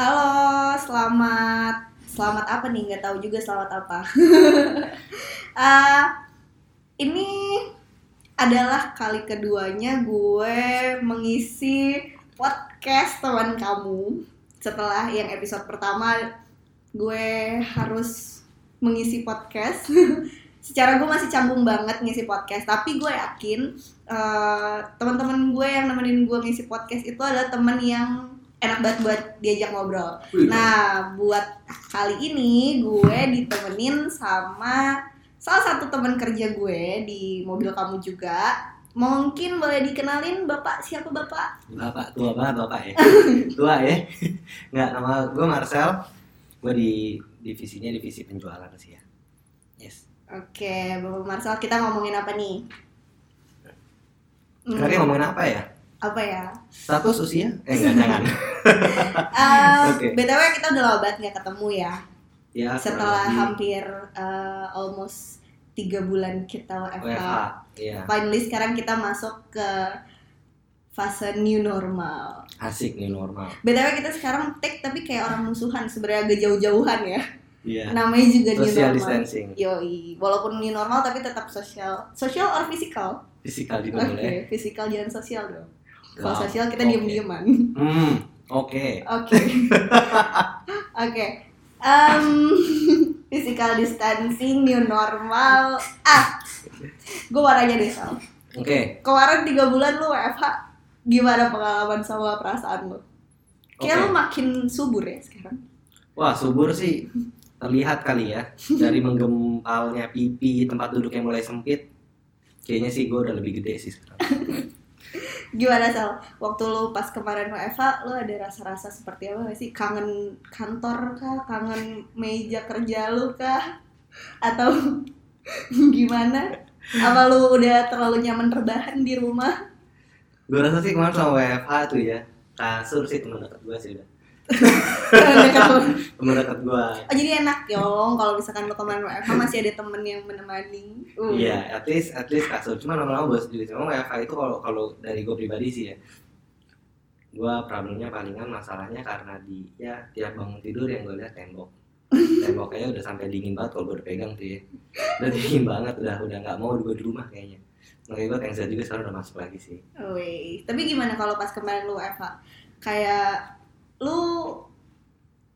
Halo, selamat selamat apa nih? Nggak tahu juga selamat apa. Ah, ini adalah kali keduanya gue mengisi podcast teman kamu. Setelah yang episode pertama gue harus mengisi podcast. Secara gue masih canggung banget ngisi podcast, tapi gue yakin eh, teman-teman gue yang nemenin gue ngisi podcast itu adalah teman yang enak banget buat diajak ngobrol. Nah, buat kali ini gue ditemenin sama salah satu teman kerja gue di mobil kamu juga. Mungkin boleh dikenalin Bapak siapa Bapak? Bapak tua banget bapak ya. tua ya. Nggak nama gue Marcel. Gue di divisinya divisi penjualan sih ya. Yes. Oke, Bapak Marcel, kita ngomongin apa nih? Hmm, Kira ngomongin apa ya? Apa ya? Status usia? Eh enggak jangan. Eh, Oke. BTW kita udah lama banget nggak ketemu ya. Ya. Setelah lebih hampir eh, almost tiga bulan kita WFH. WFH. Iya. Finally sekarang kita masuk ke fase new normal. Asik nih normal. BTW kita sekarang take tapi kayak orang musuhan sebenarnya agak jauh-jauhan ya. Iya. Namanya juga new Social normal. distancing. Yoi, walaupun new normal tapi tetap sosial. Sosial or physical? Fisikal di Oke, dulu ya. physical jangan sosial dong. Kalau Wow, sosial kita oke. diem-dieman. Hmm. Oke. Oke. Oke. Em, physical distancing new normal. Ah. Gue mau nanya deh, Sal. Oke. Kemarin tiga bulan lu WFH, gimana pengalaman sama perasaan lu? Kayak Oke. lu makin subur ya sekarang. Wah subur sih terlihat kali ya dari menggempalnya pipi tempat duduk yang mulai sempit. Kayaknya sih gue udah lebih gede sih sekarang. Gimana Sal? Waktu lu pas kemarin WFH, lu ada rasa-rasa seperti apa gak sih? Kangen kantor kah? Kangen meja kerja lu kah? Atau gimana? Apa lu udah terlalu nyaman rebahan di rumah? Gue rasa sih kemarin sama WFH tuh ya kasur sih teman dekat gue sih udah. Teman dekat gue. oh jadi enak yong kalau misalkan lu kemarin WFH masih ada temen yang menemani. Uh. Iya, at least at least kasur. Cuma lama-lama bos sendiri. Memang WFH itu kalau kalau dari gue pribadi sih ya. Gue problemnya palingan masalahnya karena di ya tiap bangun tidur yang gue lihat tembok. Temboknya udah sampai dingin banget kalau gue udah pegang tuh ya. Udah dingin banget, udah udah nggak mau gue di rumah kayaknya. Makanya gue thanks juga sekarang udah masuk lagi sih. Wih, tapi gimana kalau pas kemarin lu WFH? Kayak lu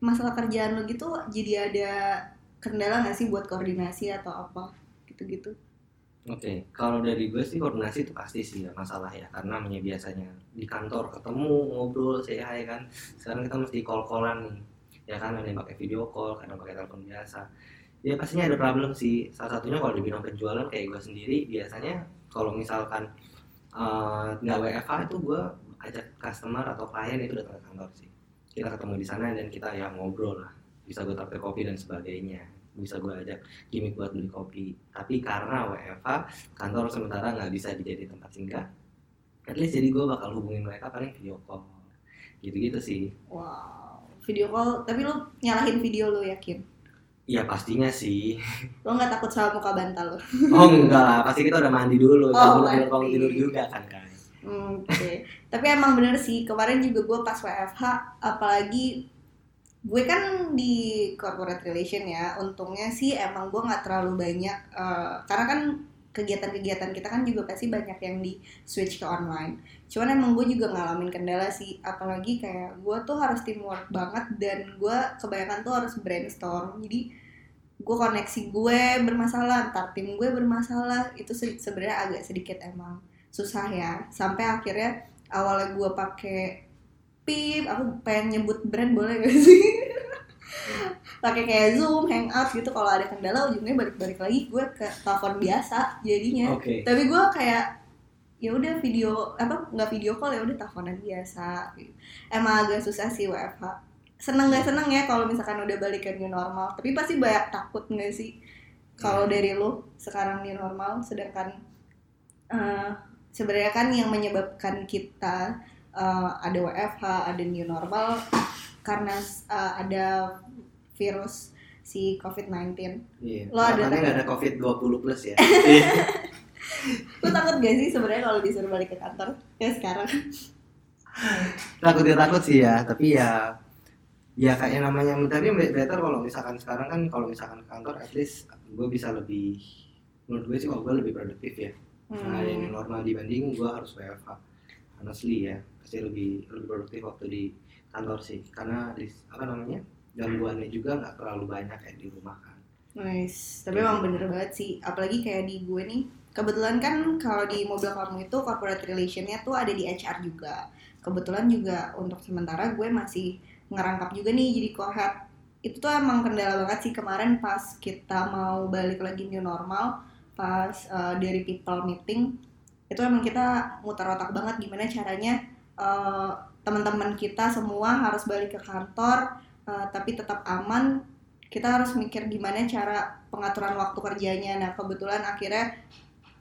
masalah kerjaan lu gitu jadi ada kendala nggak sih buat koordinasi atau apa? Gitu-gitu? Oke, kalau dari gue sih koordinasi itu pasti sih ya masalah ya karena namanya biasanya di kantor ketemu ngobrol saya hai kan. Sekarang kita mesti call callan nih ya kan ada yang pakai video call kadang pakai telepon biasa. Ya pastinya ada problem sih. Salah satunya kalau di bidang penjualan kayak gue sendiri biasanya kalau misalkan eh, nggak WFH itu gue ajak customer atau klien itu datang ke kantor sih kita ketemu di sana dan kita ya ngobrol lah. Bisa gue tampil kopi dan sebagainya. Bisa gue ajak gimmick buat beli kopi. Tapi karena WFH kantor sementara nggak bisa dijadi tempat singgah at least jadi gue bakal hubungin mereka paling video call. Gitu-gitu sih. Wow, video call. Tapi lu nyalahin video lu yakin? ya pastinya sih. Lu nggak takut sama muka bantal lu? oh enggak lah. Pasti kita udah mandi dulu. Oh, mandi. bangun tidur juga kan kan Oke, tapi emang bener sih kemarin juga gue pas WFH, apalagi gue kan di corporate relation ya, untungnya sih emang gue nggak terlalu banyak, eh, karena kan kegiatan-kegiatan kita kan juga pasti banyak yang di switch ke online. Cuman emang gue juga ngalamin kendala sih, apalagi kayak gue tuh harus teamwork banget dan gue kebanyakan tuh harus brainstorm, jadi gue koneksi gue bermasalah, ntar tim gue bermasalah, itu se- sebenarnya agak sedikit emang susah ya. Sampai akhirnya awalnya gue pakai pip aku pengen nyebut brand boleh gak sih? Pakai kayak zoom hangout gitu kalau ada kendala ujungnya balik-balik lagi gue ke telepon biasa jadinya. Oke. Tapi gue kayak ya udah video apa nggak video call ya udah teleponan biasa. Gitu. emang agak susah sih WFH seneng gak seneng ya kalau misalkan udah balik ke new normal. Tapi pasti banyak takut nggak sih? Kalau dari lu sekarang new normal sedangkan eh, sebenarnya kan yang menyebabkan kita eh, ada WFH ada new normal karena eh, ada virus si COVID-19 iya Lo ada ada takut? covid 20 plus ya. Lu takut gak sih sebenarnya kalau disuruh balik ke kantor ya sekarang? Takut ya takut sih ya tapi ya ya kayak namanya tapi better kalau misalkan sekarang kan kalau misalkan ke kantor at least gue bisa lebih menurut gue sih kalau gue lebih produktif ya nah yang normal dibanding gue harus WFH honestly ya pasti lebih lebih produktif waktu di kantor sih karena di apa namanya gangguannya juga nggak terlalu banyak kayak di rumah kan Nice, tapi emang bener banget sih. Apalagi kayak di gue nih, kebetulan kan kalau di mobil kamu itu corporate relationnya tuh ada di HR juga. Kebetulan juga untuk sementara gue masih ngerangkap juga nih jadi co-head. Itu tuh emang kendala banget sih kemarin pas kita mau balik lagi new normal, pas uh, dari people meeting, itu emang kita muter otak banget gimana caranya uh, teman-teman kita semua harus balik ke kantor, uh, tapi tetap aman kita harus mikir gimana cara pengaturan waktu kerjanya. Nah, kebetulan akhirnya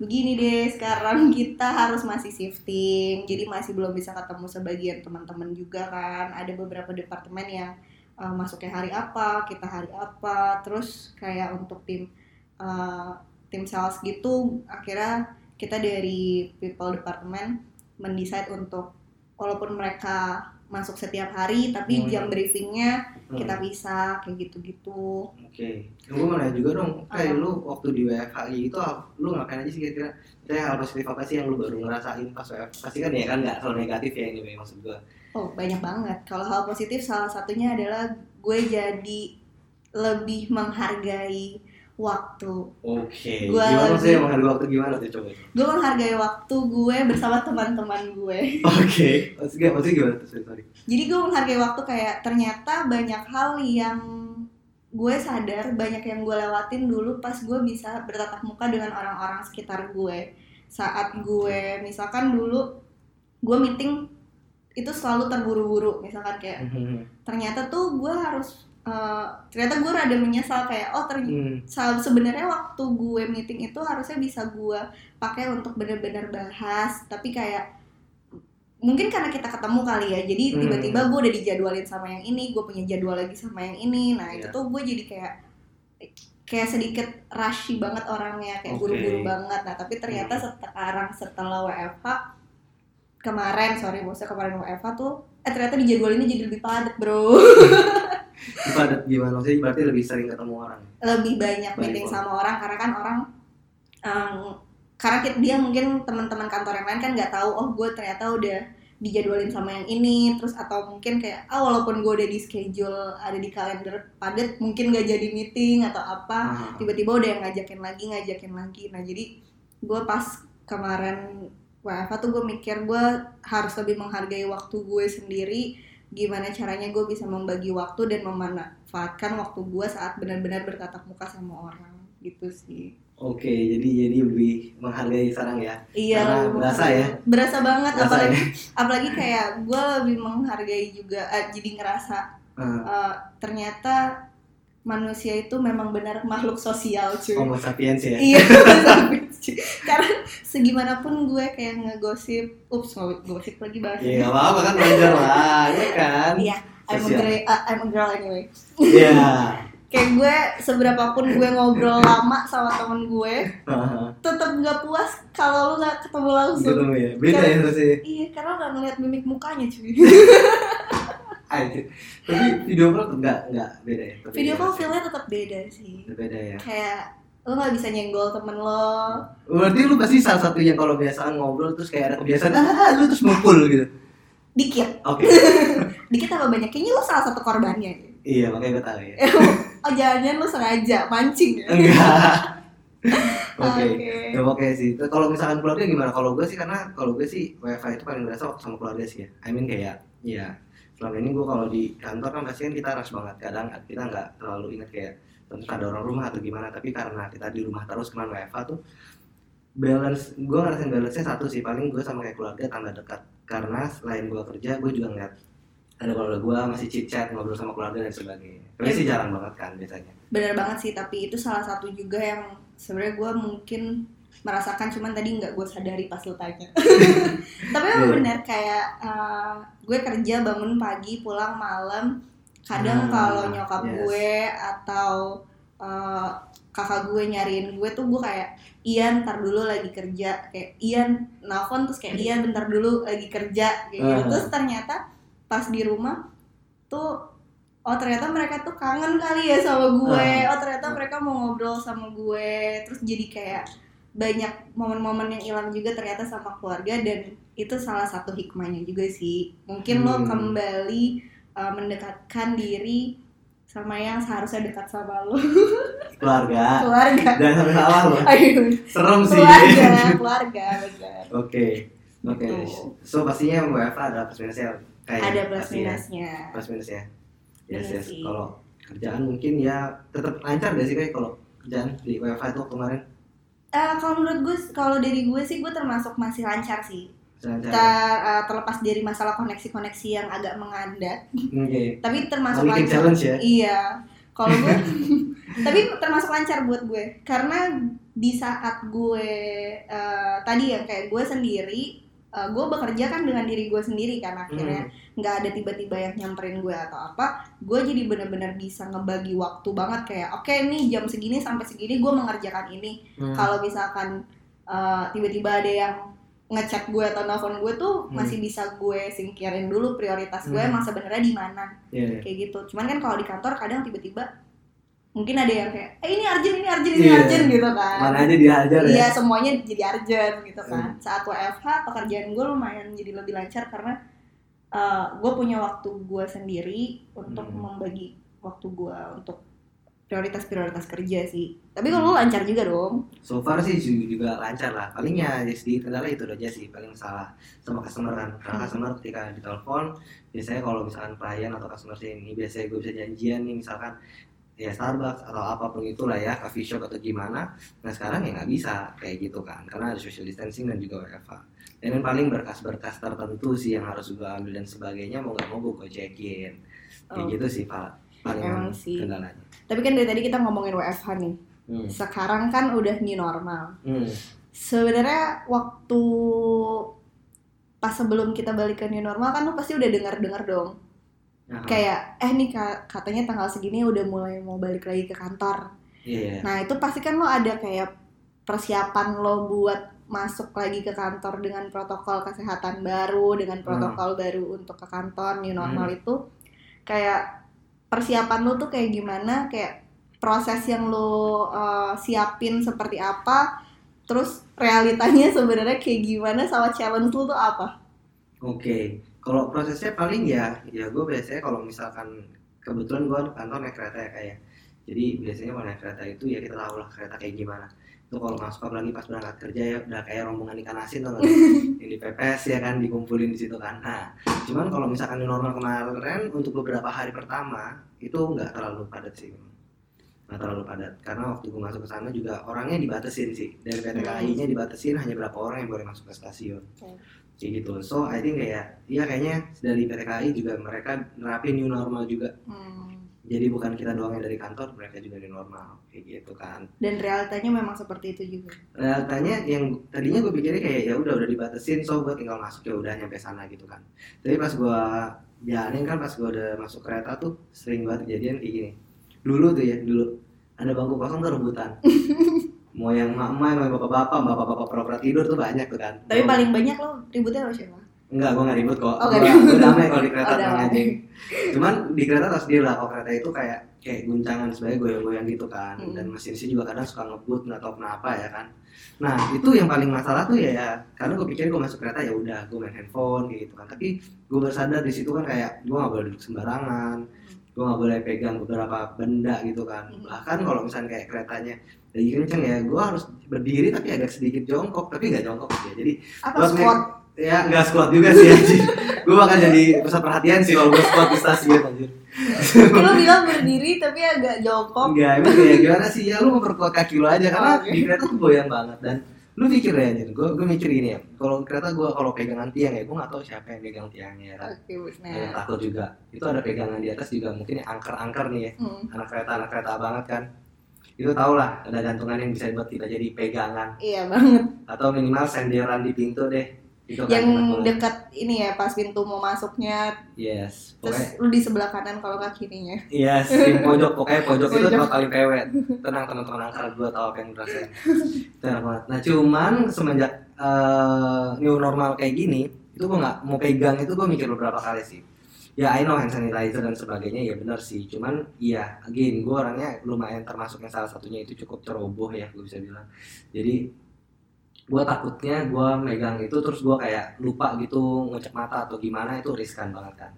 begini deh, sekarang kita harus masih shifting. Jadi masih belum bisa ketemu sebagian teman-teman juga kan. Ada beberapa departemen yang uh, masuknya hari apa, kita hari apa. Terus kayak untuk tim uh, tim sales gitu, akhirnya kita dari people department mendesain untuk walaupun mereka masuk setiap hari tapi Hmm. jam briefingnya Hmm. kita bisa kayak gitu-gitu Oke, gue mau nanya juga dong, kayak Apa? lu waktu di WFHI itu lu ngapain aja sih kira-kira? Kayak hal positif apa sih yang lu baru ngerasain pas WFH? Pasti kan ya kan nggak selalu negatif ya ini maksud gue. oh banyak banget kalau hal positif salah satunya adalah gue jadi lebih menghargai waktu Oke, Gua gimana lebih- sih menghargai waktu gimana tuh coba? gue menghargai waktu gue bersama teman-teman gue Oke, maksudnya maksudnya gimana tuh? Sorry, sorry. jadi gue menghargai waktu kayak ternyata banyak hal yang gue sadar banyak yang gue lewatin dulu pas gue bisa bertatap muka dengan orang-orang sekitar gue saat gue misalkan dulu gue meeting itu selalu terburu-buru misalkan kayak ternyata tuh gue harus eh, ternyata gue rada menyesal kayak oh ternyata Hmm, sebenarnya waktu gue meeting itu harusnya bisa gue pakai untuk benar-benar bahas tapi kayak mungkin karena kita ketemu kali ya jadi Hmm. tiba-tiba gue udah dijadwalin sama yang ini gue punya jadwal lagi sama yang ini nah itu Iya. tuh gue jadi kayak kayak sedikit rushy banget orangnya kayak Oke. buru-buru banget nah tapi ternyata Hmm. sekarang setelah WFH kemarin sorry bosnya kemarin WFH tuh eh ternyata dijadwalinnya jadi lebih padat bro padat gimana? Maksudnya berarti lebih sering ketemu orang. lebih banyak meeting sama orang karena kan orang em, karena dia mungkin teman-teman kantor yang lain kan nggak tahu oh gue ternyata udah dijadwalin sama yang ini terus atau mungkin kayak ah walaupun gue udah di schedule ada di kalender padat mungkin nggak jadi meeting atau apa Ah, tiba-tiba udah yang ngajakin lagi ngajakin lagi nah jadi gue pas kemarin WFH tuh gue mikir gue harus lebih menghargai waktu gue sendiri gimana caranya gue bisa membagi waktu dan memanfaatkan waktu gue saat benar-benar bertatap muka sama orang gitu sih Oke, jadi jadi lebih menghargai sekarang ya. iya Karena berasa ya? berasa banget Berasa apalagi ya? apalagi kayak gue lebih menghargai juga eh, jadi ngerasa Ah, eh, ternyata manusia itu memang benar makhluk sosial cuy Homo sapiens ya. Iya, karena segimanapun gue kayak ngegosip, ups ngegosip lagi bahasnya. Iya, nggak apa-apa kan wajar lah, ya kan? Iya, I'm a, girl, uh, I'm a girl anyway. Iya. Kayak gue seberapapun gue ngobrol lama sama temen gue, tetap nggak puas kalau lu nggak ketemu langsung. Ketemu ya. Beda ya sih. Iya, karena nggak ngeliat mimik mukanya cuy. Anjir. Tapi video call tuh enggak enggak beda ya. Tapi Video beda call sih. feelnya tetap beda sih. Beda ya. Kayak lo nggak bisa nyenggol temen lo. Berarti lu pasti salah satu yang kalau biasaan ngobrol terus kayak ada kebiasaan ah lu terus mukul gitu. Dikit, Oke. dikit apa banyak? Kayaknya lo salah satu korbannya. iya, makanya gue tahu ya. Oh jangan-jangan lo sengaja mancing ya? Enggak. Oke. Oke. Ya, oke sih. Terus Kalau misalkan keluarga gimana? Kalau gue sih karena kalau gue sih WiFi itu paling berasa waktu sama keluarga sih ya. I mean kayak ya selama ini gue kalau di kantor kan pasti kan kita rush banget. Kadang kita nggak terlalu ingat kayak tentu ada orang rumah atau gimana. Tapi karena kita di rumah terus ke mana WiFi tuh balance gue ngerasain balance nya satu sih paling gue sama kayak keluarga tambah dekat karena selain gue kerja gue juga ngeliat ada keluarga gue masih chit chat ngobrol sama keluarga dan sebagainya tapi sih jarang banget kan biasanya bener banget sih tapi itu salah satu juga yang sebenarnya gue mungkin merasakan cuman tadi nggak gue sadari pas lu tanya tapi emang Iya. bener kayak uh, gue kerja bangun pagi pulang malam kadang Ah, kalau nyokap yes. gue atau uh, kakak gue nyariin gue tuh gue kayak Ian ntar dulu lagi kerja kayak Ian nelfon terus kayak Ian bentar dulu lagi kerja kayak gitu Ah. terus ternyata pas di rumah tuh oh ternyata mereka tuh kangen kali ya sama gue Ah. oh ternyata mereka mau ngobrol sama gue terus jadi kayak banyak momen-momen yang hilang juga ternyata sama keluarga dan itu salah satu hikmahnya juga sih. Mungkin lo Hmm. kembali uh, mendekatkan diri sama yang seharusnya dekat sama lo. Keluarga. Keluarga. Jangan sampai salah Ayo, serem sih. Keluarga keluarga benar oke oke. Betul. so pastinya WFA ada plus minusnya kayak ada plus ya. minusnya. Plus minus ya. Yes Iya yes sih. kalau kerjaan mungkin ya tetap lancar gak sih kayak kalau kerjaan di WFA itu kemarin Eh, kalau menurut gue kalau dari gue sih gue termasuk masih lancar sih. Lancar Ter- eh, terlepas dari masalah koneksi-koneksi yang agak mengandat. Oke. Tapi termasuk lancar. challenge ya? Iya. Kalau gue tapi termasuk lancar buat gue karena di saat gue eh, tadi ya kayak gue sendiri eh, gue bekerja kan dengan diri gue sendiri kan akhirnya Hmm. nggak ada tiba-tiba yang nyamperin gue atau apa gue jadi benar-benar bisa ngebagi waktu banget kayak oke nih jam segini sampai segini gue mengerjakan ini Hmm. kalau misalkan uh, tiba-tiba ada yang ngechat gue atau nelfon gue tuh Hmm. masih bisa gue singkirin dulu prioritas gue Hmm. emang sebenarnya di mana Iya, iya. kayak gitu cuman kan kalau di kantor kadang tiba-tiba mungkin ada yang kayak eh ini urgent ini urgent ini Iya. urgent gitu kan. mana aja dihajar ya. Iya semuanya jadi urgent gitu kan. Saat WFH pekerjaan gue lumayan jadi lebih lancar karena uh, gue punya waktu gue sendiri untuk Hmm. membagi waktu gue untuk prioritas-prioritas kerja sih. Tapi kalau lu lancar juga dong. So far sih ju- juga lancar lah. Palingnya ya sedikit kendala itu aja sih paling salah sama customer kan. Karena Hmm. customer ketika ditelepon biasanya kalau misalkan klien atau customer ini biasanya gue bisa janjian nih misalkan ya Starbucks atau apa pun itulah ya coffee shop atau gimana nah sekarang ya nggak bisa kayak gitu kan karena ada social distancing dan juga WFA dan yang paling berkas-berkas tertentu sih yang harus gue ambil dan sebagainya mau nggak mau gue cekin kayak Oh. gitu sih pak paling Emang sih. kendalanya Tapi kan dari tadi kita ngomongin WFH nih. hmm. Sekarang kan udah new normal. Hmm. Sebenarnya waktu pas sebelum kita balik ke new normal kan lu pasti udah dengar-dengar dong. Aha. Kayak eh nih ka- katanya tanggal segini udah mulai mau balik lagi ke kantor. Iya. Nah, itu pasti kan lo ada kayak persiapan lo buat masuk lagi ke kantor dengan protokol kesehatan baru, dengan protokol baru untuk ke kantor new normal itu kayak persiapan lo tuh kayak gimana, kayak proses yang lo uh, siapin seperti apa, terus realitanya sebenarnya kayak gimana sama challenge lo tuh apa? Oke, kalau prosesnya paling ya, ya gue biasanya kalau misalkan kebetulan gue kantor naik kereta ya kayak, jadi biasanya kalau naik kereta itu ya kita tahu lah kereta kayak gimana. Itu kalau masuk apalagi pas berangkat kerja ya udah kayak rombongan ikan asin tuh yang dipepes ya kan dikumpulin di situ kan. Nah, cuman kalau misalkan di normal kemarin untuk beberapa hari pertama itu nggak terlalu padat sih. Terlalu padat. Karena waktu gue masuk ke sana juga orangnya dibatasin sih. Dari PT KAI-nya dibatasin hanya berapa orang yang boleh masuk ke stasiun. Oke. kayak gitu. So I think kayak ya kayaknya dari PT KAI juga mereka nerapin new normal juga. Hmm. jadi bukan kita doang yang dari kantor mereka juga new normal. Kayak gitu kan. Dan realitanya memang seperti itu juga. realitanya yang tadinya gue pikirnya kayak ya udah udah dibatasin so gue tinggal masuk ya udah nyampe sana gitu kan. Tapi pas gue jalanin kan pas gue udah masuk kereta tuh sering banget kejadian kayak gini. Dulu tuh ya dulu ada bangku kosong tuh rebutan mau yang emak-emak mau yang bapak-bapak bapak-bapak pura-pura tidur tuh banyak tuh kan Tapi paling banyak lo ributnya sama siapa? Enggak, gue gak ribut kok. Oh, Gue nggak ribut. damai kalau di kereta Oh, aja. Cuman di kereta tas dia lah, kalau kereta itu kayak kayak guncangan sebenarnya goyang-goyang gitu kan. Hmm. Dan mesin sih juga kadang suka ngebut nggak tahu kenapa ya kan. Nah itu yang paling masalah tuh ya, ya karena gue pikir gue masuk kereta ya udah gue main handphone gitu kan. Tapi gue bersadar di situ kan kayak gue nggak boleh duduk sembarangan, gue nggak boleh pegang beberapa benda gitu kan. Hmm. Bahkan kalau misalnya kayak keretanya lagi kenceng ya gue harus berdiri tapi agak sedikit jongkok tapi nggak jongkok ya. Jadi Apa squat? ya nggak squat juga sih anjir gue bakal jadi pusat perhatian sih kalau gue squat di stasiun anjir lo bilang berdiri tapi agak jongkok. enggak emang kayak gimana sih ya lu memperkuat kaki lu aja karena Oke. di kereta tuh goyang banget dan lu pikir ya anjir. Gue gue mikir gini ya. Kalau kereta gue kalau pegangan tiang ya gue nggak tahu siapa yang pegang tiangnya ya. Kan Oke, Ada yang takut juga. Itu ada pegangan di atas juga. Mungkin yang angker-angker nih ya. Hmm, anak kereta anak kereta banget kan. Itu tau lah ada gantungan yang bisa buat kita jadi pegangan. Iya banget. atau minimal senderan di pintu deh itu kan Yang banget. dekat ini ya pas pintu mau masuknya, yes pokoknya terus lu di sebelah kanan kalau nggak kirinya. Yes, di pojok pokoknya pojok itu tempat paling pewet. Tenang teman-teman angkar gue tahu apa yang gue rasain. Tenang banget. Nah cuman semenjak eh, new normal kayak gini, itu gue nggak mau pegang itu gue mikir beberapa kali sih. ya I know hand sanitizer dan sebagainya ya benar sih cuman iya again gue orangnya lumayan termasuk yang salah satunya itu cukup ceroboh ya gue bisa bilang jadi gue takutnya gue megang itu terus gue kayak lupa gitu ngecek mata atau gimana itu riskan banget kan.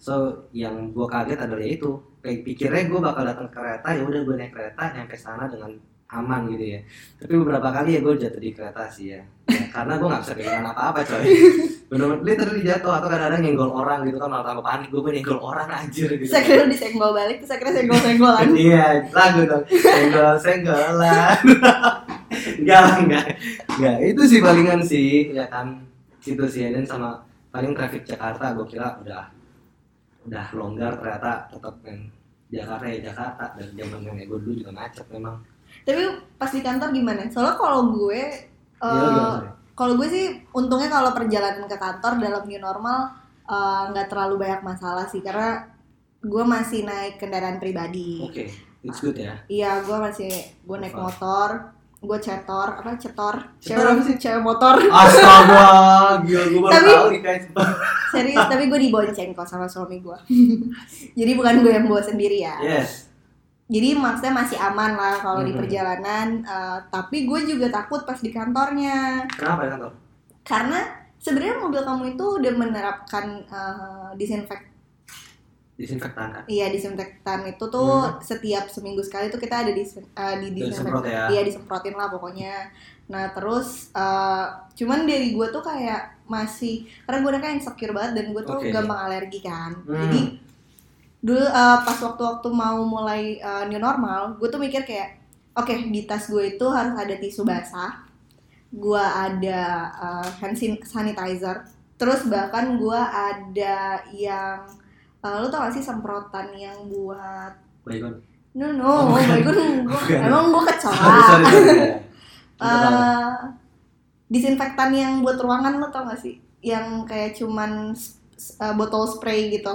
So yang gue kaget adalah itu. Kayak pikirnya gue bakal datang ke kereta ya udah gue naik kereta nyampe sana dengan aman gitu ya. Tapi beberapa kali ya gue jatuh di kereta sih ya, Ya, karena gue nggak bisa pegangan apa-apa coy. Bener-bener literally jatuh atau kadang-kadang nyenggol orang gitu kan malah tambah panik. Gue nyenggol orang anjir gitu. Saya kira disenggol balik, terus saya kira senggol-senggolan. iya lagu dong. Senggol senggolan enggak lah enggak. Enggak itu sih palingan sih ya kan. Situ sih dan sama paling traffic Jakarta gue kira udah udah longgar ternyata tetap kan. Jakarta ya Jakarta dan zaman nenek gue dulu juga macet memang. Tapi pas di kantor gimana? Soalnya kalau gue, gimana, sorry? kalau gue sih untungnya kalau perjalanan ke kantor dalam new normal eh, nggak terlalu banyak masalah sih. Karena gue masih naik kendaraan pribadi. oke it's good ya. Iya, gue masih gue naik motor, gue cetor, apa cetor, Cetor apa sih? cewek motor. astaga gila gue baru Tapi- tahu nih guys Serius, tapi gue dibonceng kok sama suami gue. Jadi bukan gue yang bawa sendiri ya. yes Jadi maksudnya masih aman lah kalau di Mhm. perjalanan. eh, tapi gue juga takut pas di kantornya. kenapa ya kantor Karena sebenarnya mobil kamu itu udah menerapkan disinfek disinfektan kan Iya disinfektan itu tuh Hmm. setiap seminggu sekali tuh kita ada di uh, di disemprot ya Iya disemprotin lah pokoknya. Nah terus uh, cuman dari gue tuh kayak masih karena gue kan insecure banget dan gue tuh Oke. gampang alergi kan. Hmm. Jadi dulu uh, pas waktu-waktu mau mulai uh, new normal, gue tuh mikir kayak oke di tas gue itu harus ada tisu basah, gue ada uh, hand san- sanitizer, terus bahkan gue ada yang uh, lu tau gak sih semprotan yang buat Baygon No Oh, no, gue gua, Bukan. emang gue kecoa. Eh, disinfektan yang buat ruangan lo tau gak sih? Yang kayak cuman eh, botol spray gitu.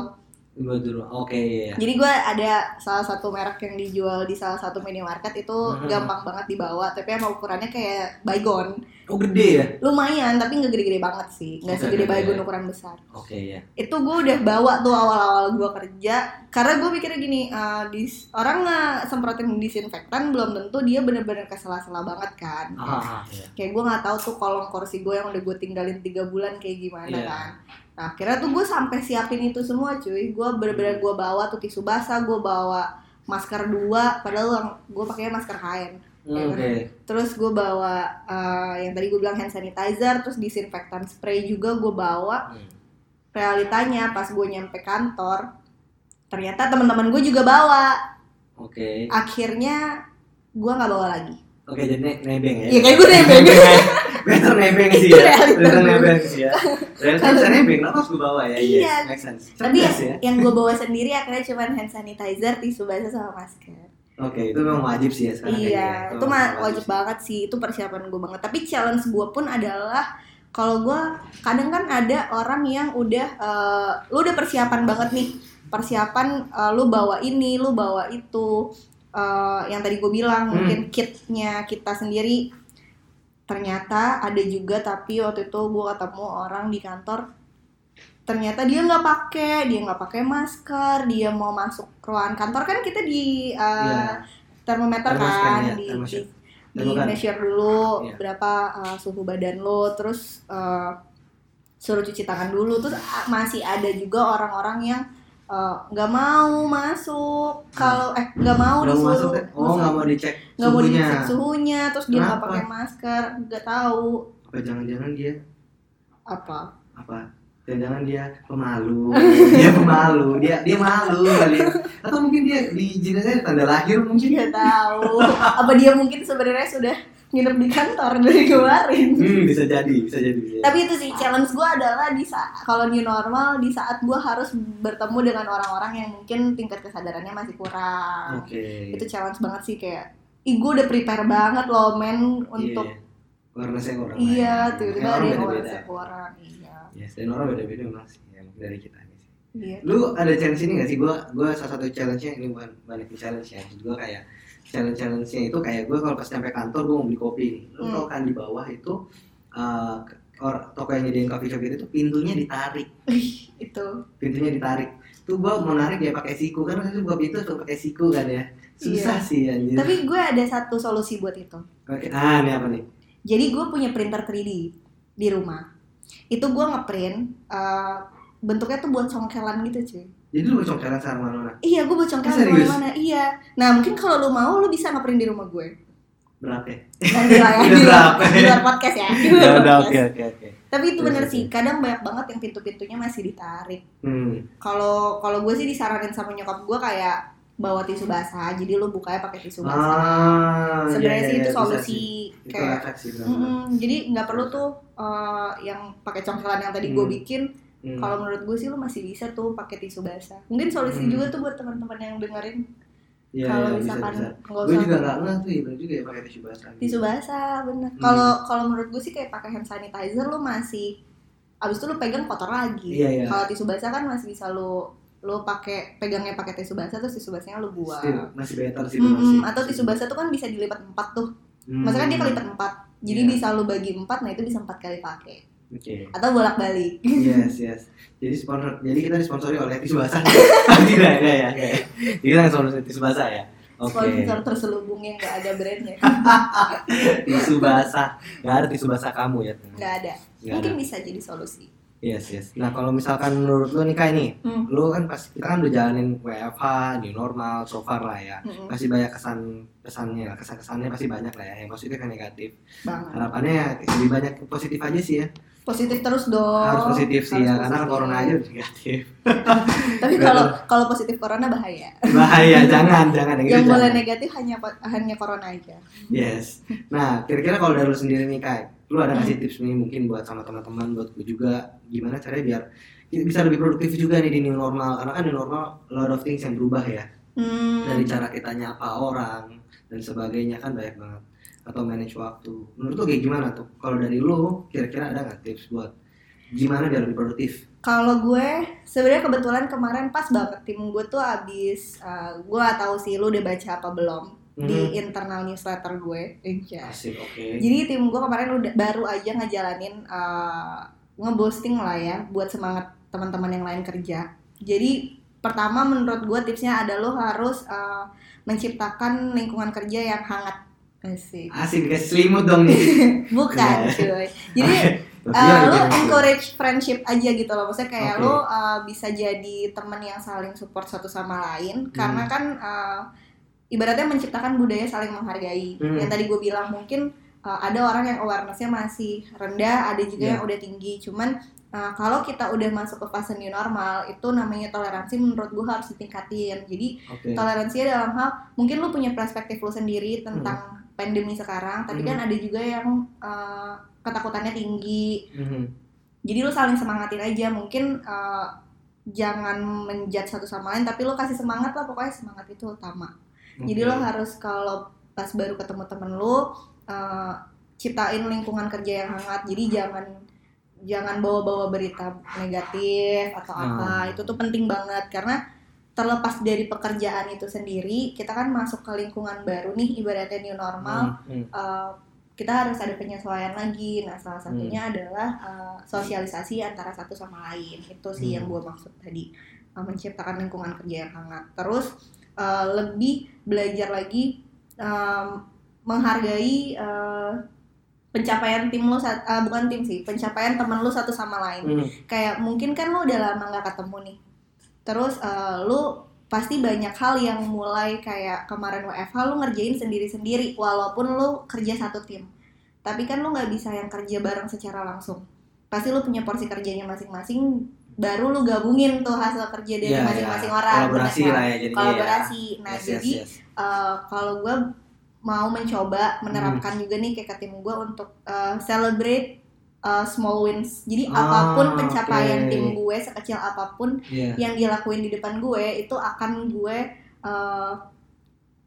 Buat. Oke, iya. Jadi gue ada salah satu merek yang dijual di salah satu minimarket itu Mhm. gampang banget dibawa, tapi emang ukurannya kayak baygon. Oh, gede ya? Lumayan, tapi nggak gede-gede banget sih, nggak segede baygon oke. ukuran besar. Oke, ya. Itu gue udah bawa tuh awal-awal gue kerja, karena gue mikirnya gini, eh, dis- orang nggak semprotin disinfektan belum tentu dia bener-bener kesela-sela banget kan. Ah, ah, iya. kayak gue nggak tahu tuh kolong kursi gue yang udah gue tinggalin tiga bulan kayak gimana Iya. kan nah akhirnya tuh gue sampai siapin itu semua cuy gue bener-bener gue bawa tuh tisu basah gue bawa masker dua padahal gue pakai masker kain Hmm, Ya, Oke. terus gue bawa eh, yang tadi gue bilang hand sanitizer terus disinfektan spray juga gue bawa Hmm. realitanya pas gue nyampe kantor ternyata teman-teman gue juga bawa Oke. akhirnya gue nggak bawa lagi Oke, jadi ne- nebeng ya. Iya, kayak gue nebeng. Better nebeng sih ya. gue. nebeng sih ya. Realita bisa nebeng, kenapa harus gue bawa ya? Iya. Yes, make sense. tapi ya. yang gue bawa sendiri akhirnya cuma hand sanitizer tisu basah sama masker Oke, itu memang wajib sih ya sekarang. iya kayaknya. itu mah memang wajib banget sih itu persiapan gue banget tapi challenge gue pun adalah kalau gue kadang kan ada orang yang udah eh, lu udah persiapan banget nih persiapan eh, lu bawa ini lu bawa itu Eh, yang tadi gue bilang Hmm. mungkin kitnya kita sendiri ternyata ada juga tapi waktu itu gue ketemu orang di kantor ternyata dia nggak pakai dia nggak pakai masker dia mau masuk ruangan kantor kan kita di uh, Iya. termometer Termoskan, kan ya, di, di, di Termogan. measure dulu Iya. berapa uh, suhu badan lo terus uh, suruh cuci tangan dulu terus uh, masih ada juga orang-orang yang uh, nggak mau masuk kalau eh nggak mau Nggak mau masuk disuruh kan? Oh, nggak mau dicek nggak mau dicek suhunya terus dia nggak pakai masker nggak tahu Apa jangan-jangan dia apa apa? Jangan-jangan dia pemalu. dia pemalu. Dia dia malu kali. Atau mungkin dia di jenazahnya tanda lahir mungkin. nggak tahu apa dia mungkin sebenarnya sudah nginep di kantor dari kemarin Hmm, bisa jadi, bisa jadi. Bisa jadi. tapi itu sih challenge gue adalah di saat kalau new normal di saat gue harus bertemu dengan orang-orang yang mungkin tingkat kesadarannya masih kurang Oke. itu challenge banget sih kayak ih gue udah prepare banget loh men untuk Iya. awareness-nya kurang iya tiba-tiba Kan ada yang orang kurang iya Yes, dan orang beda-beda sih ya, mungkin dari kita sih. iya Lu ada challenge ini gak sih? Gua gua salah satu challenge-nya ini bukan banyak challenge ya. Maksud gua kayak challenge challenge-nya itu kayak gua kalau pas sampai kantor gua mau beli kopi nih. Lu Hmm. tau kan di bawah itu uh, or, toko yang nyediain coffee shop itu tuh pintunya ditarik, Ih, itu pintunya ditarik. tuh gua mau narik ya pakai siku kan kan buka pintu tuh pakai siku kan ya susah Iya. sih anjir Tapi gue ada satu solusi buat itu. oke ah ini apa nih Jadi gue punya printer 3D di rumah. Itu gue ngeprint eh, bentuknya tuh buat congkelan gitu cuy. jadi lu congkelan sama mana Iya, gue buat congkelan serius? mana-mana. Iya. Nah, mungkin kalau lu mau, lu bisa ngeprint di rumah gue. berapa ya Nanti lah ya, di luar, berapa? di luar podcast ya. Di luar ya podcast. oke oke oke Tapi itu bener sih, kadang banyak banget yang pintu-pintunya masih ditarik. hmm Kalau kalau gue sih disaranin sama nyokap gue kayak bawa tisu basah, jadi lu bukanya pakai tisu basah. ah Sebenarnya iya, sih iya, itu bisa solusi sih. itu kayak Mm-mm, jadi nggak perlu tuh eh, yang pakai congkelan yang tadi gue Hmm. bikin. Hmm. Kalau menurut gue sih lu masih bisa tuh pakai tisu basah. Mungkin solusi Hmm. juga tuh buat teman-teman yang dengerin Iya, kalau iya, bisa, misalkan gue juga nggak ngeh tuh ya bener juga ya pakai tisu basah tisu basah bener. Hmm. Kalau kalau menurut gue sih kayak pakai hand sanitizer lu masih abis itu lu pegang kotor lagi. Iya, iya. Kalau tisu basah kan masih bisa lu lu pakai pegangnya pakai tisu basah terus tisu basahnya lu buang. Still, masih better sih Mm-mm, masih. atau tisu basah tuh kan bisa dilipat empat tuh. Hmm. Maksudnya dia kelipat empat. Jadi Iya. bisa lu bagi empat, nah itu bisa empat kali pakai. Oke. Atau bolak balik. Yes, yes. Jadi sponsor, jadi kita disponsori oleh tisu basah. tidak, tidak ya, ya. Jadi kita sponsor tisu basah ya. Oke. Sponsor terselubung yang gak ada brandnya. Tisu basah. Gak ada tisu basah kamu ya. Nggak ada. Nggak Mungkin ada. bisa jadi solusi. Yes, yes. Nah, kalau misalkan menurut lu nih kayak nih, Hmm. lu kan pas kita kan udah jalanin WFH, new normal, so far lah ya. Mm-mm. Pasti banyak kesan kesannya lah, kesan kesannya pasti banyak lah ya, yang positif dan negatif. Banget. Harapannya ya lebih banyak positif aja sih ya. Positif terus dong. Harus positif sih Oh, Harus ya, karena positif. corona aja negatif. Tapi kalau kalau positif corona bahaya. Bahaya, jangan, jangan yang, yang itu boleh jangan. negatif hanya hanya corona aja. Yes. Nah, kira-kira kalau dari lu sendiri nih Kai, lu ada ngasih tips nih mungkin buat sama teman-teman, buat gue juga, gimana caranya biar bisa lebih produktif juga nih di new normal, karena kan new normal a lot of things yang berubah ya, Hmm. dari cara kita nyapa orang dan sebagainya kan banyak banget, atau manage waktu. Menurut lu kayak gimana tuh? Kalau dari lu, kira-kira ada nggak tips buat gimana biar lebih produktif? Kalau gue sebenarnya kebetulan kemarin pas banget tim gue tuh abis uh, gue gak tahu sih lu udah baca apa belum di internal newsletter gue. Asik, oke. Jadi tim gue kemarin udah baru aja ngejalanin uh, ngeboosting lah ya buat semangat teman-teman yang lain kerja. Jadi pertama menurut gue tipsnya ada lo harus uh, menciptakan lingkungan kerja yang hangat. Asik. Asik, dikasih selimut dong nih. Bukan Iya. cuy. Jadi uh, ya, lo gitu. encourage friendship aja gitu loh. Maksudnya kayak Oke. lo uh, bisa jadi teman yang saling support satu sama lain. Karena Hmm. kan uh, ibaratnya menciptakan budaya saling menghargai. Hmm. Yang tadi gue bilang mungkin uh, ada orang yang awarenessnya masih rendah, ada juga Iya. yang udah tinggi. Cuman uh, kalau kita udah masuk ke fase new normal, itu namanya toleransi menurut gue harus ditingkatin. Jadi Oke. toleransi dalam hal mungkin lu punya perspektif lu sendiri tentang pandemi sekarang, tapi Hmm. kan ada juga yang uh, ketakutannya tinggi. Mhm. Jadi lu saling semangatin aja. Mungkin uh, jangan menjudge satu sama lain, tapi lu kasih semangat lah. Pokoknya semangat itu utama. Jadi Oke. lo harus kalau pas baru ketemu temen lo uh, ciptain lingkungan kerja yang hangat. Jadi jangan jangan bawa-bawa berita negatif atau Hmm. apa. Itu tuh penting banget karena terlepas dari pekerjaan itu sendiri, kita kan masuk ke lingkungan baru nih ibaratnya new normal. Hmm, hmm. uh, kita harus ada penyesuaian lagi. Nah, salah satunya adalah uh, sosialisasi antara satu sama lain. Itu sih Hmm. yang gue maksud tadi, uh, menciptakan lingkungan kerja yang hangat. Terus uh, lebih belajar lagi um, menghargai uh, pencapaian tim lo, uh, bukan tim sih, pencapaian teman lo satu sama lain. Hmm. Kayak mungkin kan lo udah lama nggak ketemu nih. Terus uh, lo pasti banyak hal yang mulai kayak kemarin WFH lu ngerjain sendiri-sendiri walaupun lu kerja satu tim tapi kan lu nggak bisa yang kerja bareng secara langsung pasti lu punya porsi kerjanya masing-masing baru lu gabungin tuh hasil kerja dari Iya, masing-masing iya. orang Kolaborasi kan? lah ya jadinya. kolaborasi nah Yes, yes, jadi yes. uh, kalau gue mau mencoba menerapkan juga nih kayak ke tim gue untuk uh, celebrate uh, small wins jadi Ah, apa pun pencapaian oke. tim gue sekecil apa pun Iya. yang dia lakuin di depan gue itu akan gue uh,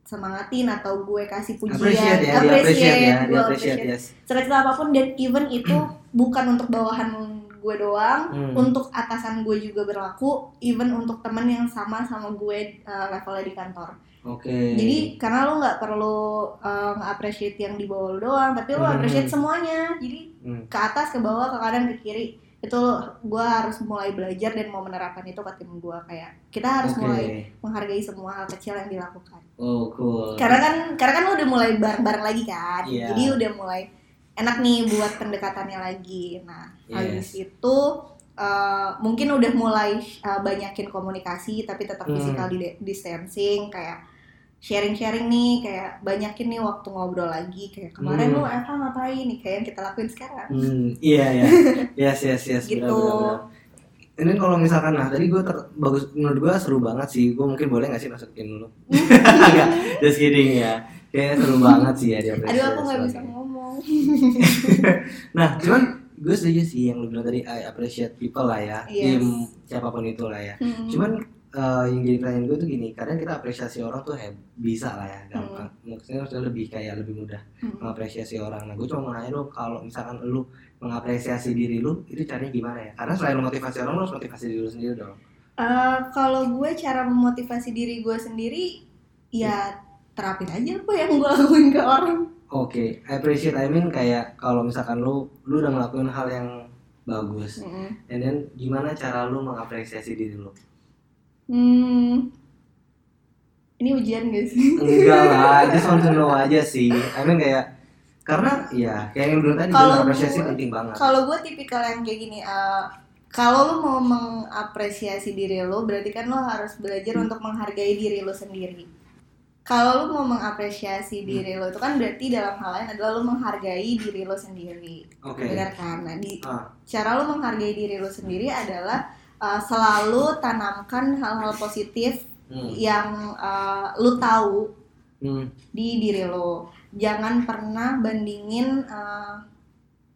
semangatin atau gue kasih pujian Appreciate ya, di appreciate ya, gue appreciate appreciate yes. sekecil apa pun dan even itu bukan untuk bawahan gue doang Hmm. untuk atasan gue juga berlaku even untuk temen yang sama sama gue uh, levelnya di kantor Oke. jadi karena lo nggak perlu uh, nge-appreciate yang di bawah lo doang tapi lo Hmm. appreciate semuanya jadi Hmm. ke atas ke bawah ke kanan ke kiri itu gue harus mulai belajar dan mau menerapkan itu ke tim gue kayak kita harus Oke. mulai menghargai semua hal kecil yang dilakukan Oh, cool. karena kan karena kan lu udah mulai bareng-bareng lagi kan Iya. jadi udah mulai enak nih buat pendekatannya lagi nah habis Yes. itu eh, mungkin udah mulai eh, banyakin komunikasi tapi tetap Hmm. physical di- distancing kayak sharing-sharing nih kayak banyakin nih waktu ngobrol lagi kayak kemarin Hmm. lu Eva ngapain nih kayak yang kita lakuin sekarang Hmm, iya ya. Yes, yes, yes. Gitu. Benar, benar, benar. Ini kalau misalkan nah tadi gue bagus menurut gue seru banget sih. Gue mungkin boleh nggak sih masukin dulu? Enggak, just kidding ya. Kayaknya seru banget sih ya dia. aduh aku nggak bisa ngomong Nah, cuman gue setuju sih yang lu bilang tadi I appreciate people lah ya. Yes. Tim siapa pun itu lah ya. Hmm. Cuman eh, yang jadi pertanyaan gue tuh gini, kadang kita apresiasi orang tuh heb, bisa lah ya, gampang. Maksudnya harusnya lebih kayak lebih mudah Hmm. mengapresiasi orang. Nah, gue cuma mau nanya dong, kalau misalkan lu mengapresiasi diri lu, itu caranya gimana ya? Karena selain motivasi orang, lu harus motivasi diri lu sendiri dong. Eh, kalau gue cara memotivasi diri gue sendiri ya terapin aja apa yang gue lakuin ke orang Oke, I appreciate, I mean kayak kalau misalkan lu, lu udah ngelakuin hal yang bagus, Mm-mm. and then gimana cara lu mengapresiasi diri lu? Hmm. Ini ujian gak sih? Enggak lah, just want to know aja sih. I mean kayak, karena ya kayak yang bilang tadi, Kalau mengapresiasi gue- penting banget. Kalau gue tipikal yang kayak gini, eh, kalau lo mau mengapresiasi diri lo, berarti kan lo harus belajar Hmm. untuk menghargai diri lo sendiri. Kalau lo mau mengapresiasi diri lo itu kan berarti dalam hal lain adalah lo menghargai diri lo sendiri, Oke. benar kan? Nah, di Ah. cara lo menghargai diri lo sendiri adalah eh, selalu tanamkan hal-hal positif Hmm. yang eh, lo tahu Hmm. di diri lo. Jangan pernah bandingin eh,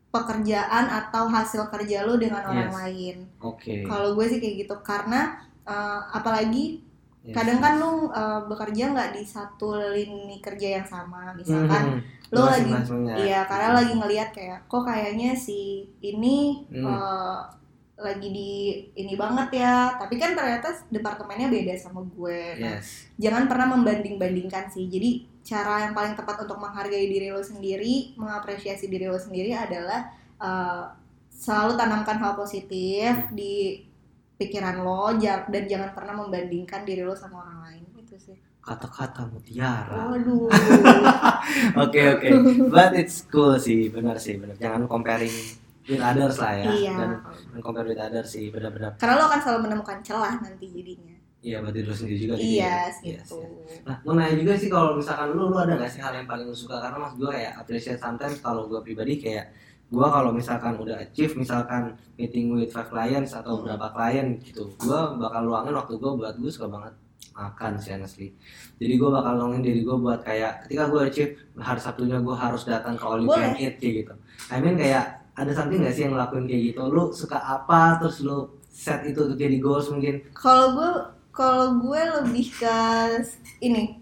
pekerjaan atau hasil kerja lo dengan orang Yes. lain. Oke. Kalau gue sih kayak gitu karena eh, apalagi Yes. kadang kan lo eh, bekerja nggak di satu lini kerja yang sama. Misalkan Hmm. lo lagi iya karena lagi ngelihat kayak kok kayaknya si ini Hmm. eh, lagi di ini banget ya. Tapi kan ternyata departemennya beda sama gue. Nah, Yes. jangan pernah membanding-bandingkan sih. Jadi cara yang paling tepat untuk menghargai diri lo sendiri, mengapresiasi diri lo sendiri adalah uh, selalu tanamkan hal positif di pikiran lo dan jangan pernah membandingkan diri lo sama orang lain itu sih. Kata-kata mutiara. Waduh. Oke oke, but it's cool sih, benar sih, benar. Jangan comparing with others lah ya. Iya. Dan dan compare with others sih, benar-benar. Karena lo akan selalu menemukan celah nanti jadinya. Iya, diri lu sendiri juga. gitu Iya, ya. Yes, gitu. yes. Nah, mau nanya juga sih kalau misalkan lu, lu ada gak sih hal yang paling lu suka? Karena mas gue kayak appreciate sometimes kalau gue pribadi kayak gue kalau misalkan udah achieve misalkan meeting with five clients atau Hmm. berapa klien gitu gue bakal luangin waktu gue buat gue suka banget makan sih honestly jadi gue bakal luangin diri gue buat kayak ketika gue achieve hari sabtunya gue harus datang ke Boleh. eat kayak gitu I mean kayak ada something gak sih yang ngelakuin kayak gitu lu suka apa terus lu set itu untuk jadi goals mungkin Kalau gue kalau gue lebih ke ini.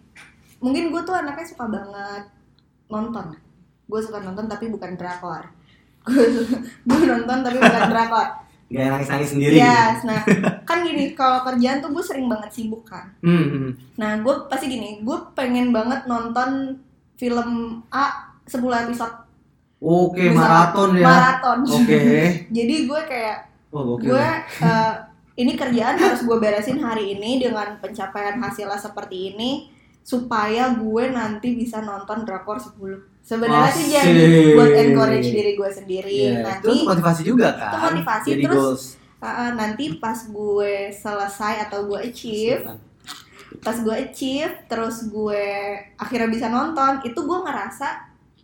Mungkin gue tuh anaknya suka banget nonton. Gue suka nonton tapi bukan drakor. Gue nonton tapi bukan drakor. gak nangis-nangis sendiri gitu. Yes, nah kan gini kalau kerjaan tuh gue sering banget sibuk kan. Hmm, hmm. Nah gue pasti gini, gue pengen banget nonton film A 10 episode Oke, Misal- maraton ya. maraton. Oke. Jadi gue kayak Oh, oke. gue eh, ini kerjaan harus gue beresin hari ini dengan pencapaian hasilnya seperti ini supaya gue nanti bisa nonton drakor 10 sebenarnya sih jadi buat encourage diri gue sendiri Iya, nanti itu motivasi juga kan. Itu motivasi, Jadi terus goals. uh, nanti pas gue selesai atau gue achieve pas gue achieve terus gue akhirnya bisa nonton itu gue ngerasa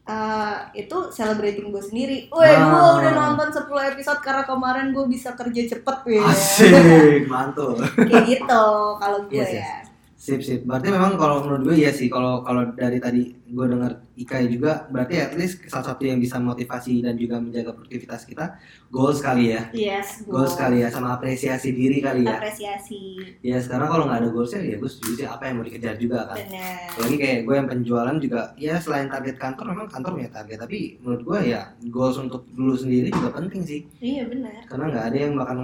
uh, itu celebrating gue sendiri. Gue Ah. udah nonton 10 episode karena kemarin gue bisa kerja cepet weh. Asik, mantul. Kayak gitu kalau gue Yes, yes. Ya. Sip, sip. Berarti memang kalau menurut gue iya sih. Kalau kalau dari tadi gue dengar Ikai juga, berarti at least salah satu yang bisa motivasi dan juga menjaga produktivitas kita, goals kali ya. Yes, gue Goals kali ya, sama apresiasi diri kali ya. apresiasi. Ya sekarang kalau nggak ada goalsnya, ya gue setuju sih apa yang mau dikejar juga kan. Benar. Apalagi kayak gue yang penjualan juga, ya selain target kantor, memang kantor punya target. Tapi menurut gue ya, goals untuk dulu sendiri juga penting sih. Iya benar. Karena nggak ada yang bakal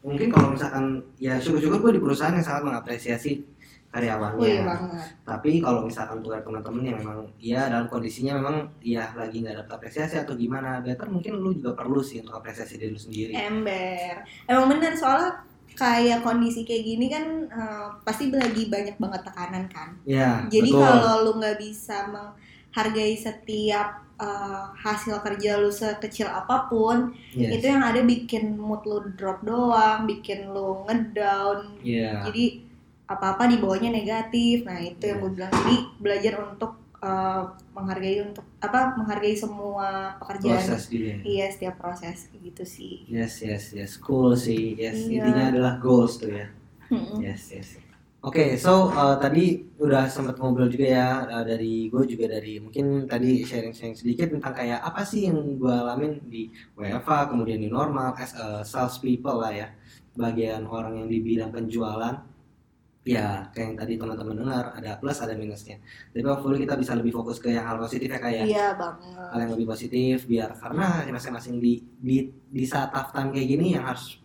mungkin kalau misalkan ya syukur-syukur gue di perusahaan yang sangat mengapresiasi karyawannya Oh iya banget. tapi kalau misalkan untuk teman-teman yang memang ya dalam kondisinya memang ya lagi nggak dapat apresiasi atau gimana better mungkin lu juga perlu sih untuk apresiasi diri lu sendiri Ember. Emang bener soalnya kayak kondisi kayak gini kan eh, pasti lagi banyak banget tekanan kan. ya Jadi betul. kalau lu nggak bisa menghargai setiap eh, hasil kerja lu sekecil apa pun, Yes. itu yang ada bikin mood lu drop doang, bikin lu ngedown. Iya. Jadi apa-apa dibawanya negatif. Nah itu yang gue bilang. Jadi belajar untuk eh, menghargai untuk apa menghargai semua pekerjaan. proses dia Iya setiap proses gitu sih. yes yes yes cool sih yes Iya. intinya adalah goals tuh ya. Yes, yes. Oke, so uh, tadi udah sempat ngobrol juga ya uh, dari gue juga dari mungkin tadi sharing-sharing sedikit tentang kayak apa sih yang gue alamin di WFA kemudian di normal as a sales people lah ya bagian orang yang di bidang penjualan ya kayak yang tadi teman-teman dengar ada plus ada minusnya tapi hopefully kita bisa lebih fokus ke yang hal positif ya kayak Iya banget. hal yang lebih positif biar karena masing-masing di di di saat tough time kayak gini yang harus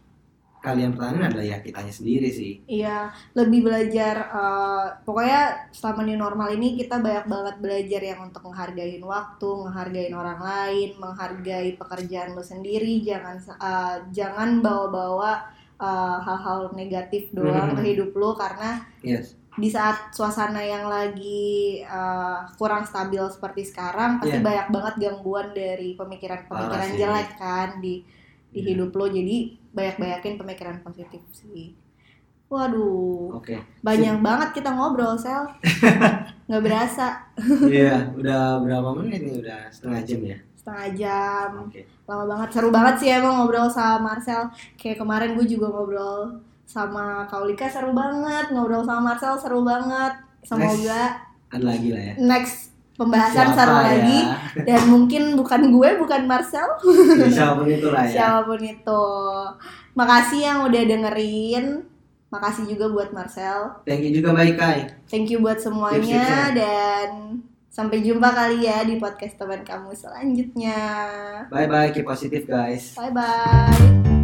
kalian pertahanin adalah ya kitanya sendiri sih Iya, lebih belajar. eh, pokoknya selama new normal ini kita banyak banget belajar yang untuk menghargai waktu, menghargai orang lain, menghargai pekerjaan lu sendiri. Jangan eh, jangan bawa-bawa eh, hal-hal negatif doang Mhm. ke hidup lu karena yes di saat suasana yang lagi eh, kurang stabil seperti sekarang pasti Iya. banyak banget gangguan dari pemikiran-pemikiran sih. jelek kan di di Iya. hidup lo jadi banyak-banyakin pemikiran positif sih waduh Oke. banyak banget kita ngobrol sel nggak berasa Iya, udah berapa menit nih? Udah setengah jam ya. Setengah jam Oke. lama banget seru banget sih emang ngobrol sama Marcel kayak kemarin gue juga ngobrol sama Kaulika seru banget ngobrol sama Marcel seru banget semoga Ada lagi lah ya. next pembahasan Siapa seru ya? lagi dan mungkin bukan gue bukan Marcel Ya, Siapa pun itu lah ya. siapa pun itu makasih yang udah dengerin makasih juga buat Marcel Thank you juga Mbak Ikai. thank you buat Sip, sip, semuanya sip. dan sampai jumpa kali ya di podcast teman kamu selanjutnya Bye bye, keep positive guys. bye bye